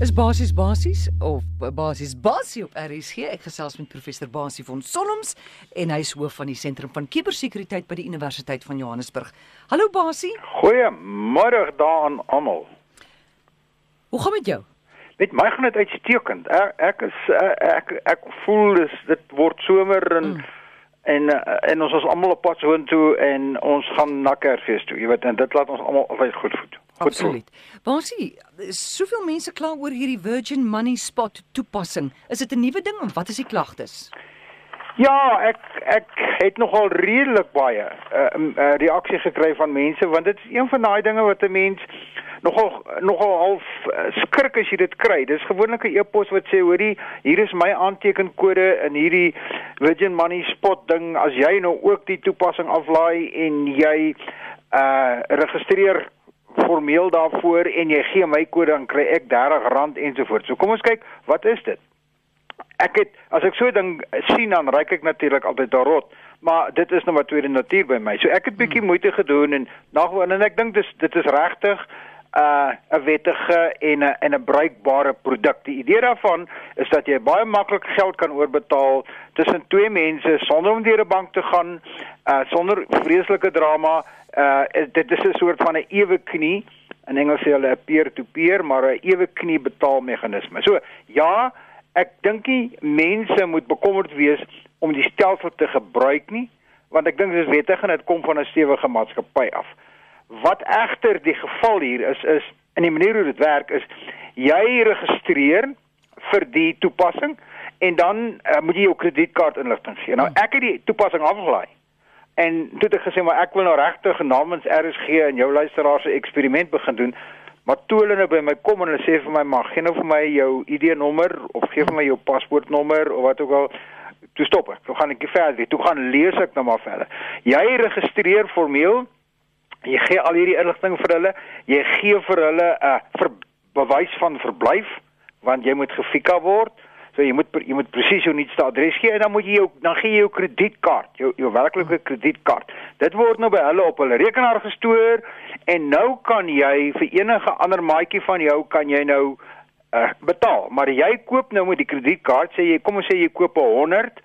Is basies basies of basies basie op RSG. Ek gesels met professor Basie van Solms en hy is hoof van die sentrum van kubersekuriteit by die Universiteit van Johannesburg. Hallo Basie. Goeiemôre daan almal. Hoe gaan met jou? Met my gaan dit uitstekend. Ek ek is ek ek voel dis dit word somer en mm. en en ons is almal op pad soontoe en ons gaan na Kersfees toe. Jy weet en dit laat ons almal altyd goed voel. Absoluut. Basie, soveel mense kla oor hierdie Virgin Money Spot toepassing. Is dit 'n nuwe ding en wat is die klagtes? Ja, ek ek het nogal redelik baie uh, uh, reaksie gekry van mense want dit is een van daai dinge wat 'n mens nogal nogal half uh, skrik as jy dit kry. Dis gewoonlik 'n e-pos wat sê hoorie, hier is my aantekenkode in hierdie Virgin Money Spot ding. As jy nou ook die toepassing aflaai en jy uh registreer formeel daarvoor en jy gee my kode dan kry ek R30 ensovoorts. So kom ons kyk, wat is dit? Ek het as ek so ding sien dan ryk ek natuurlik altyd daarop, maar dit is nou maar tweede natuur by my. So ek het bietjie hmm. moeite gedoen en nagwoon en ek dink dis dit is regtig uh, 'n wettige en 'n en 'n bruikbare produk. Die idee daarvan is dat jy baie maklik geld kan oorbetaal tussen twee mense sonder om deur 'n bank te gaan, uh sonder vreeslike drama uh dit is 'n soort van 'n ewe knie in Engels sê hulle 'n peer-to-peer maar 'n ewe knie betaalmeganisme. So ja, ek dink nie mense moet bekommerd wees om die stelsel te gebruik nie, want ek dink dit is wettig en dit kom van 'n stewige maatskappy af. Wat egter die geval hier is is in die manier hoe dit werk is jy registreer vir die toepassing en dan uh, moet jy jou kredietkaartinligting gee. Nou ek het die toepassing afgelaai. En toe het ek gesê maar ek wil nou regtig namens RSG en jou luisteraars 'n eksperiment begin doen. Maar toe hulle nou by my kom en hulle sê vir my mag gee nou vir my jou ID-nommer of gee vir my jou paspoortnommer of wat ook al toe stop ek. Toe gaan ek verder. Toe gaan lees ek nou maar verder. Jy registreer formeel. Jy gee al hierdie inligting vir hulle. Jy gee vir hulle 'n uh, ver, bewys van verblyf want jy moet gefika word. So jy moet jy moet presies jou nuutste adres gee en dan moet jy jou dan gee jy jou kredietkaart, jou jou werklike kredietkaart. Dit word nou by hulle op hulle rekenaar gestoor en nou kan jy vir enige ander maatjie van jou kan jy nou uh, betaal. Maar jy koop nou met die kredietkaart, sê jy kom ons sê jy koop 'n 100,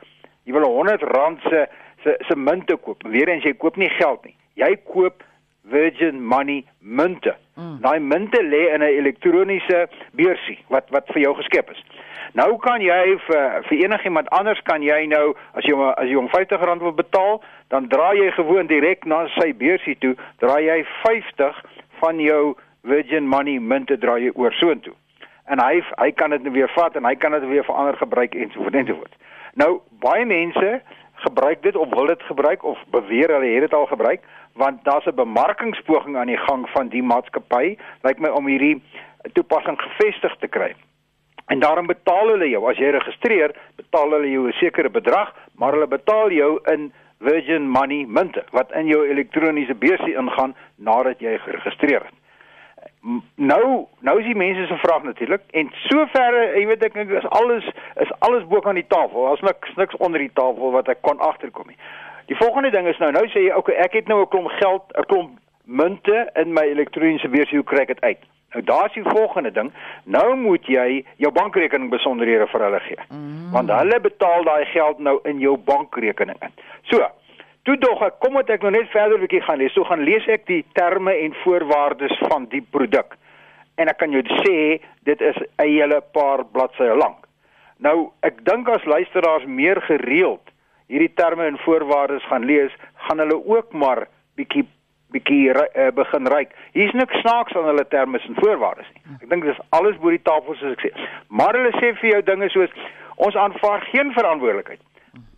jy wil 'n 100 rand se se se munte koop. Weer eens jy koop nie geld nie. Jy koop Virgin Money munte. Mm. Daai munte lê in 'n elektroniese beursie wat wat vir jou geskep is. Nou kan jy vir vir enigiemand anders kan jy nou as jy as jy hom R50 wil betaal, dan draai jy gewoon direk na sy beursie toe, draai jy 50 van jou Virgin Money munte draai jy oor soontoe. En hy hy kan dit nou weer vat en hy kan dit weer vir ander gebruik en so voort en so voort. Nou baie mense gebruik dit of wil dit gebruik of beweer hulle het dit al gebruik want daar's 'n bemarkingspoging aan die gang van die maatskappy lyk my om hierdie toepassing gevestig te kry. En daarom betaal hulle jou as jy registreer, betaal hulle jou 'n sekere bedrag, maar hulle betaal jou in Virgin Money munte wat in jou elektroniese beursie ingaan nadat jy geregistreer het. Nou, nou is die mense se vraag natuurlik en soverre, jy weet ek is alles is alles bo kan die tafel. Daar's niks niks onder die tafel wat ek kon agterkom nie. Die volgende ding is nou, nou sê jy, okay, ek het nou 'n klomp geld, 'n klomp munte in my elektroniese beursie, hoe kry ek dit uit? Nou daar's die volgende ding. Nou moet jy jou bankrekening besonderhede vir hulle gee. Mm. Want hulle betaal daai geld nou in jou bankrekening in. So, toe dog ek, kom ek nou net verder 'n bietjie gaan lees. So gaan lees ek die terme en voorwaardes van die produk. En ek kan jou sê dit is 'n hele paar bladsye lank. Nou, ek dink as luisteraars meer gereeld hierdie terme en voorwaardes gaan lees, gaan hulle ook maar bietjie bietjie uh, begin ryk. Hier's niks snaaks aan hulle terme en voorwaardes nie. Ek dink dis alles bo die tafel soos ek sê. Maar hulle sê vir jou dinge soos ons aanvaar geen verantwoordelikheid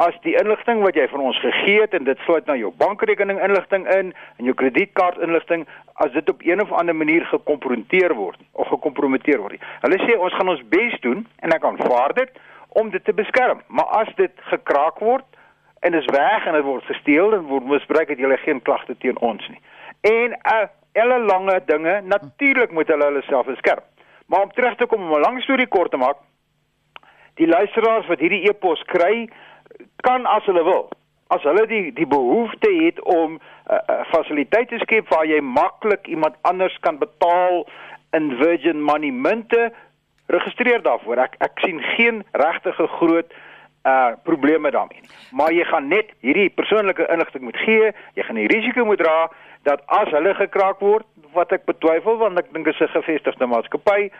as die inligting wat jy van ons gegee het en dit sluit nou jou bankrekening inligting in en jou kredietkaart inligting as dit op een of ander manier gekonfronteer word of gekompromiteer word. Hulle sê ons gaan ons bes doen en ek aanvaar dit om dit te beskerm. Maar as dit gekraak word en is weg en dit word gesteel en word misbruik het jy geen klagte teen ons nie. En uh alle lange dinge natuurlik moet hulle hulle self beskerm. Maar om terug te kom om 'n lang storie kort te maak, die luisteraars wat hierdie e-pos kry, kan as hulle wil, as hulle die die behoefte het om 'n uh, uh, fasiliteit te skep waar jy maklik iemand anders kan betaal in Virgin Money munte, registreer daarvoor. Ek ek sien geen regtige groot uh probleme daarmee nie. Maar jy gaan net hierdie persoonlike inligting moet gee, jy gaan die risiko moet dra dat as hulle gekraak word, wat ek betwyfel want ek dink dit is 'n gevestigde maatskappy,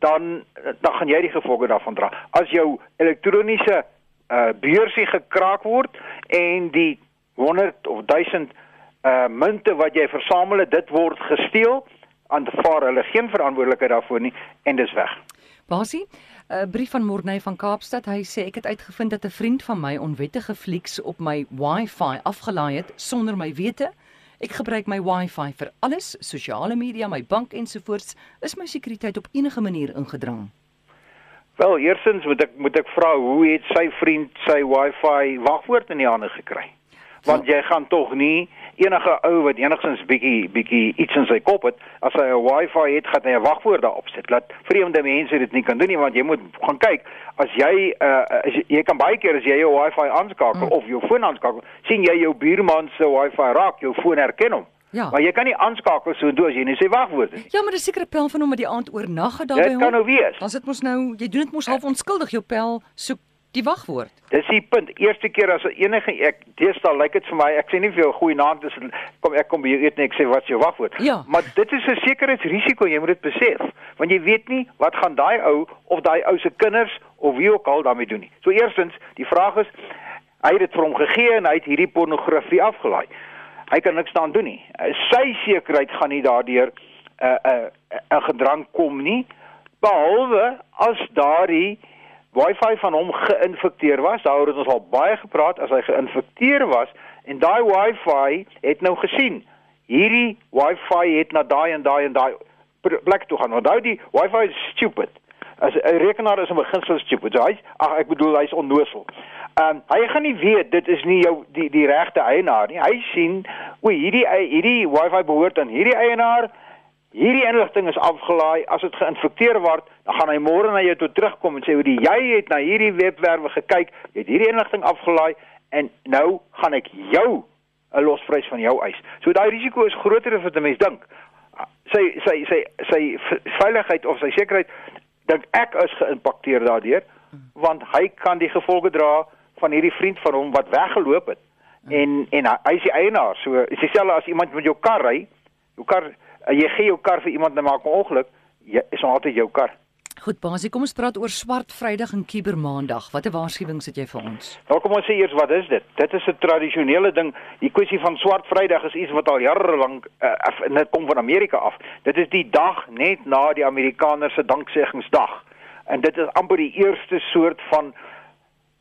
dan dan gaan jy die gevolge daarvan dra. As jou elektroniese uh beursie gekraak word en die 100 of 1000 uh munte wat jy versamel het, dit word gesteel, aanvaar hulle geen verantwoordelikheid daarvoor nie en dis weg. Basie, 'n brief van Morney van Kaapstad. Hy sê ek het uitgevind dat 'n vriend van my onwettige flieks op my Wi-Fi afgelaai het sonder my wete. Ek gebruik my Wi-Fi vir alles, sosiale media, my bank ensovoorts. Is my sekuriteit op enige manier ingedrang? Wel, eersins moet ek moet ek vra hoe het sy vriend sy Wi-Fi wagwoord in die hande gekry? Want jy gaan tog nie enige ou wat enigstens bietjie bietjie iets in sy kop het, as hy 'n Wi-Fi het, gaan hy 'n wagwoord daarop sit. Laat vreemde mense dit nie kan doen nie want jy moet gaan kyk as jy uh as jy, jy kan baie keer as jy jou Wi-Fi aanskakel mm. of jou foon aanskakel, sien jy jou buurman se Wi-Fi raak, jou foon herken hom. Ja. Maar jy kan nie aanskakel so doen as jy nie sy wagwoord nie. Ja, maar dis seker 'n pel van hom wat die aand oornag het daar by hom. Dit kan nou wees. Dan sit mos nou, jy doen dit mos half onskuldig jou pel soek die wagwoord. Dis die punt. Eerste keer as enige ek deesdae lyk dit vir my ek sê nie vir jou goeie naam dis kom ek kom by jou eet net ek sê wat is jou wagwoord. Ja. Maar dit is 'n sekuriteitsrisiko, jy moet dit besef. Want jy weet nie wat gaan daai ou of daai ou se kinders of wie ook al daarmee doen nie. So eerstens, die vraag is hy het dit vir hom gegee en hy het hierdie pornografie afgelaai. Hy kan niks daaraan doen nie. Sy sekerheid gaan nie daardeur 'n uh, 'n uh, 'n uh, gedrang kom nie behalwe as daardie Wi-Fi van hom geïnfekteer was. Daaroor het ons al baie gepraat as hy geïnfekteer was en daai Wi-Fi het nou gesien. Hierdie Wi-Fi het na daai en daai en daai plek toe gaan. Onthou die Wi-Fi is stupid. As 'n rekenaar is in beginsel stupid. So hy ag ek bedoel hy's onnoosel. Ehm um, hy gaan nie weet dit is nie jou die die regte eienaar nie. Hy sien o hierdie hierdie Wi-Fi behoort aan hierdie eienaar hierdie inligting is afgelaai, as dit geïnfekteer word, dan gaan hy môre na jou toe terugkom en sê hoe jy het na hierdie webwerwe gekyk, jy het hierdie inligting afgelaai en nou gaan ek jou 'n losprys van jou eis. So daai risiko is groter as wat 'n mens dink. Sy sy sy sy veiligheid of sy sekerheid dink ek is geïmpakteer daardeur want hy kan die gevolge dra van hierdie vriend van hom wat weggeloop het. En en hy is die eienaar. So is dieselfde as iemand met jou kar ry. Jou kar jy gee jou kar vir iemand en maak 'n ongeluk, jy is altyd jou kar. Goed, Basie, kom ons praat oor Swart Vrydag en Kiber Maandag. Watter waarskuwings het jy vir ons? Nou kom ons sê eers wat is dit? Dit is 'n tradisionele ding. Die kwessie van Swart Vrydag is iets wat al jare lank uh, dit kom van Amerika af. Dit is die dag net na die Amerikaners se Dankseggingsdag. En dit is amper die eerste soort van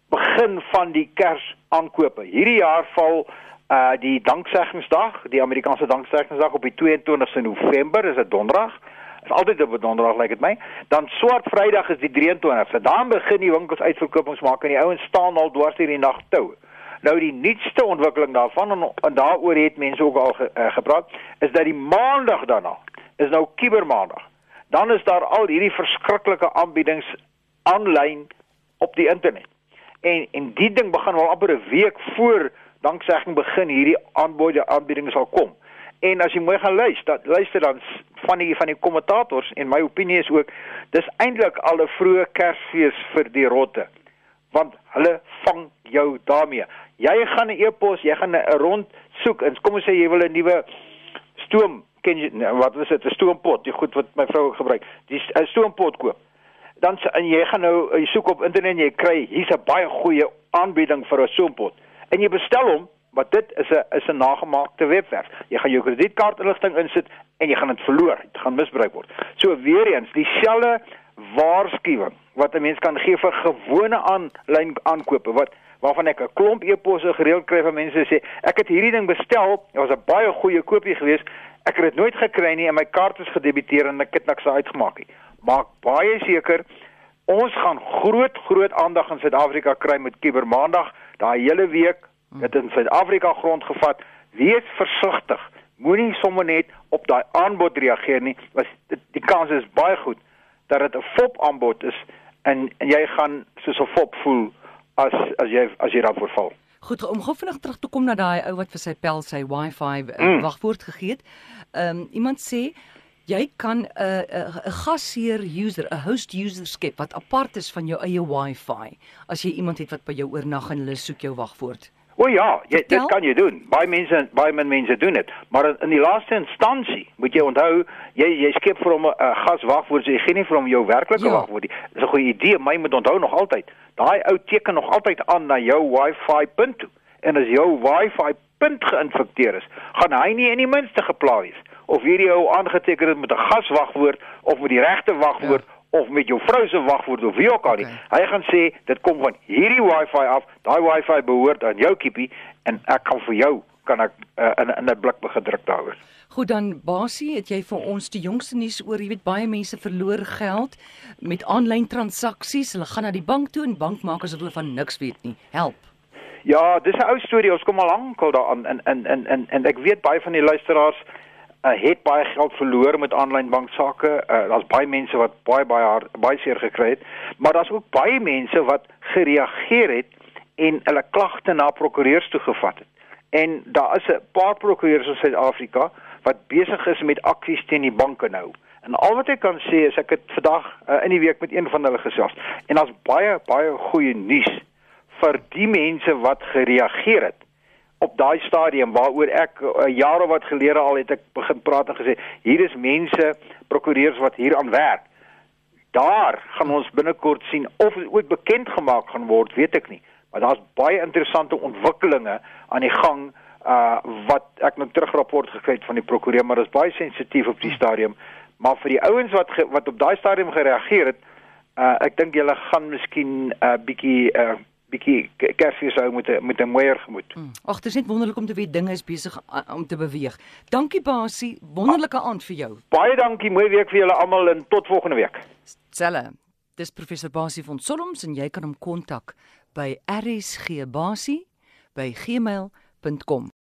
begin van die Kersaankope. Hierdie jaar val uh die danksegingsdag, die Amerikaanse danksegingsdag op die 22ste November, is 'n donderdag. Is altyd op 'n donderdag lyk like dit my. Dan Swart Vrydag is die 23ste. Dan begin die winkels uitverkopings maak en die ouens staan al dwars hierdie nag toe. Nou die nuutste ontwikkeling daarvan en, en daaroor het mense ook al ge, uh, gepraat, is dat die maandag daarna is nou Kibermaandag. Dan is daar al hierdie verskriklike aanbiedings aanlyn op die internet. En en die ding begin al amper 'n week voor danksegging begin hierdie aanbode aanbiedings sal kom. En as jy mooi gaan luister, luister dan van die van die kommentators en my opinie is ook dis eintlik al 'n vroeë Kersfees vir die rotte. Want hulle vang jou daarmee. Jy gaan 'n e-pos, jy gaan 'n rond soek en kom ons sê jy wil 'n nuwe stoom ken jy nou, wat is dit 'n stoompot, die goed wat my vrou gebruik. Die 'n stoompot koop. Dan en jy gaan nou jy soek op internet en jy kry hier's 'n baie goeie aanbieding vir 'n stoompot en jy bestel hom, maar dit is 'n is 'n nagemaakte webwerf. Jy gaan jou kredietkaartinligting insit en jy gaan dit verloor, dit gaan misbruik word. So weer eens, dieselfde waarskuwing wat 'n mens kan gee vir gewone aanlyn aankope wat waarvan ek 'n klomp e-posse gereeld kry van mense sê ek het hierdie ding bestel, dit was 'n baie goeie koopie geweest. Ek het dit nooit gekry nie en my kaart is gedebiteer en ek het niks uitgemaak nie. Maak baie seker ons gaan groot groot aandag in Suid-Afrika kry met Kibermaandag daai hele week dit in Suid-Afrika grond gevat. Wees versigtig. Moenie sommer net op daai aanbod reageer nie. Was die kans is baie goed dat dit 'n fop aanbod is en, en jy gaan soos 'n fop voel as as jy as jy daarvoor val. Goed, om gou vinnig terug te kom na daai ou wat vir sy pel sy Wi-Fi uh, mm. wagwoord gegee het. Ehm um, iemand sê Jy kan 'n 'n 'n gasheer user, 'n host user skep wat apart is van jou eie Wi-Fi. As jy iemand het wat by jou oornag en hulle soek jou wagwoord. O ja, jy, dit kan jy doen. Baie mense baie min mense doen dit. Maar in, in die laaste instansie moet jy onthou, jy jy skep vir hom 'n uh, gaswagwoord, so jy gee nie vir hom jou werklike Ja. wagwoord nie. Dis 'n goeie idee, my moet onthou nog altyd. Daai ou teken nog altyd aan na jou Wi-Fi punt toe. En as jou Wi-Fi punt geïnfekteer is, gaan hy nie in die minste gepla wees of hierdie ou aangeteken het met 'n gaswagwoord of met die regte wagwoord ja. of met jou vrou se wagwoord of wie ook al nie. Okay. Hy gaan sê dit kom van hierdie Wi-Fi af. Daai Wi-Fi behoort aan jou kiepie en ek kan vir jou kan ek uh, in in 'n blik begedruk daaroor. Goed dan Basie, het jy vir ons die jongste nuus oor, jy weet baie mense verloor geld met aanlyn transaksies. Hulle gaan na die bank toe en bank maak asof hulle van niks weet nie. Help. Ja, dis 'n ou storie. Ons kom al lankal daaraan en en en en en ek weet baie van die luisteraars uh, het baie geld verloor met aanlyn banksaake. Uh, daar's baie mense wat baie baie hard, baie seer gekry het, maar daar's ook baie mense wat gereageer het en hulle klagte na prokureurs toe gevat het. En daar is 'n paar prokureurs in Suid-Afrika wat besig is met aksies teen die banke nou. En al wat ek kan sê is ek het vandag uh, in die week met een van hulle gesels en daar's baie baie goeie nuus vir die mense wat gereageer het op daai stadium waaroor ek uh, jare wat gelede al het ek begin praat en gesê hier is mense prokureurs wat hier aan werk. Daar gaan ons binnekort sien of dit ooit bekend gemaak gaan word, weet ek nie. Maar daar's baie interessante ontwikkelinge aan die gang uh wat ek nou terugrapport gekry het van die prokureur, maar dit is baie sensitief op die stadium. Maar vir die ouens wat ge, wat op daai stadium gereageer het, uh ek dink julle gaan miskien 'n uh, bietjie uh bietjie kersfees hou met 'n met 'n mooier gemoed. Hm. Ag, dit is net wonderlik om te weet dinge is besig om te beweeg. Dankie Basie, wonderlike aand vir jou. Baie dankie, mooi week vir julle almal en tot volgende week. Selle. Dis professor Basie van Solms en jy kan hom kontak by rsgbasie by gmail.com.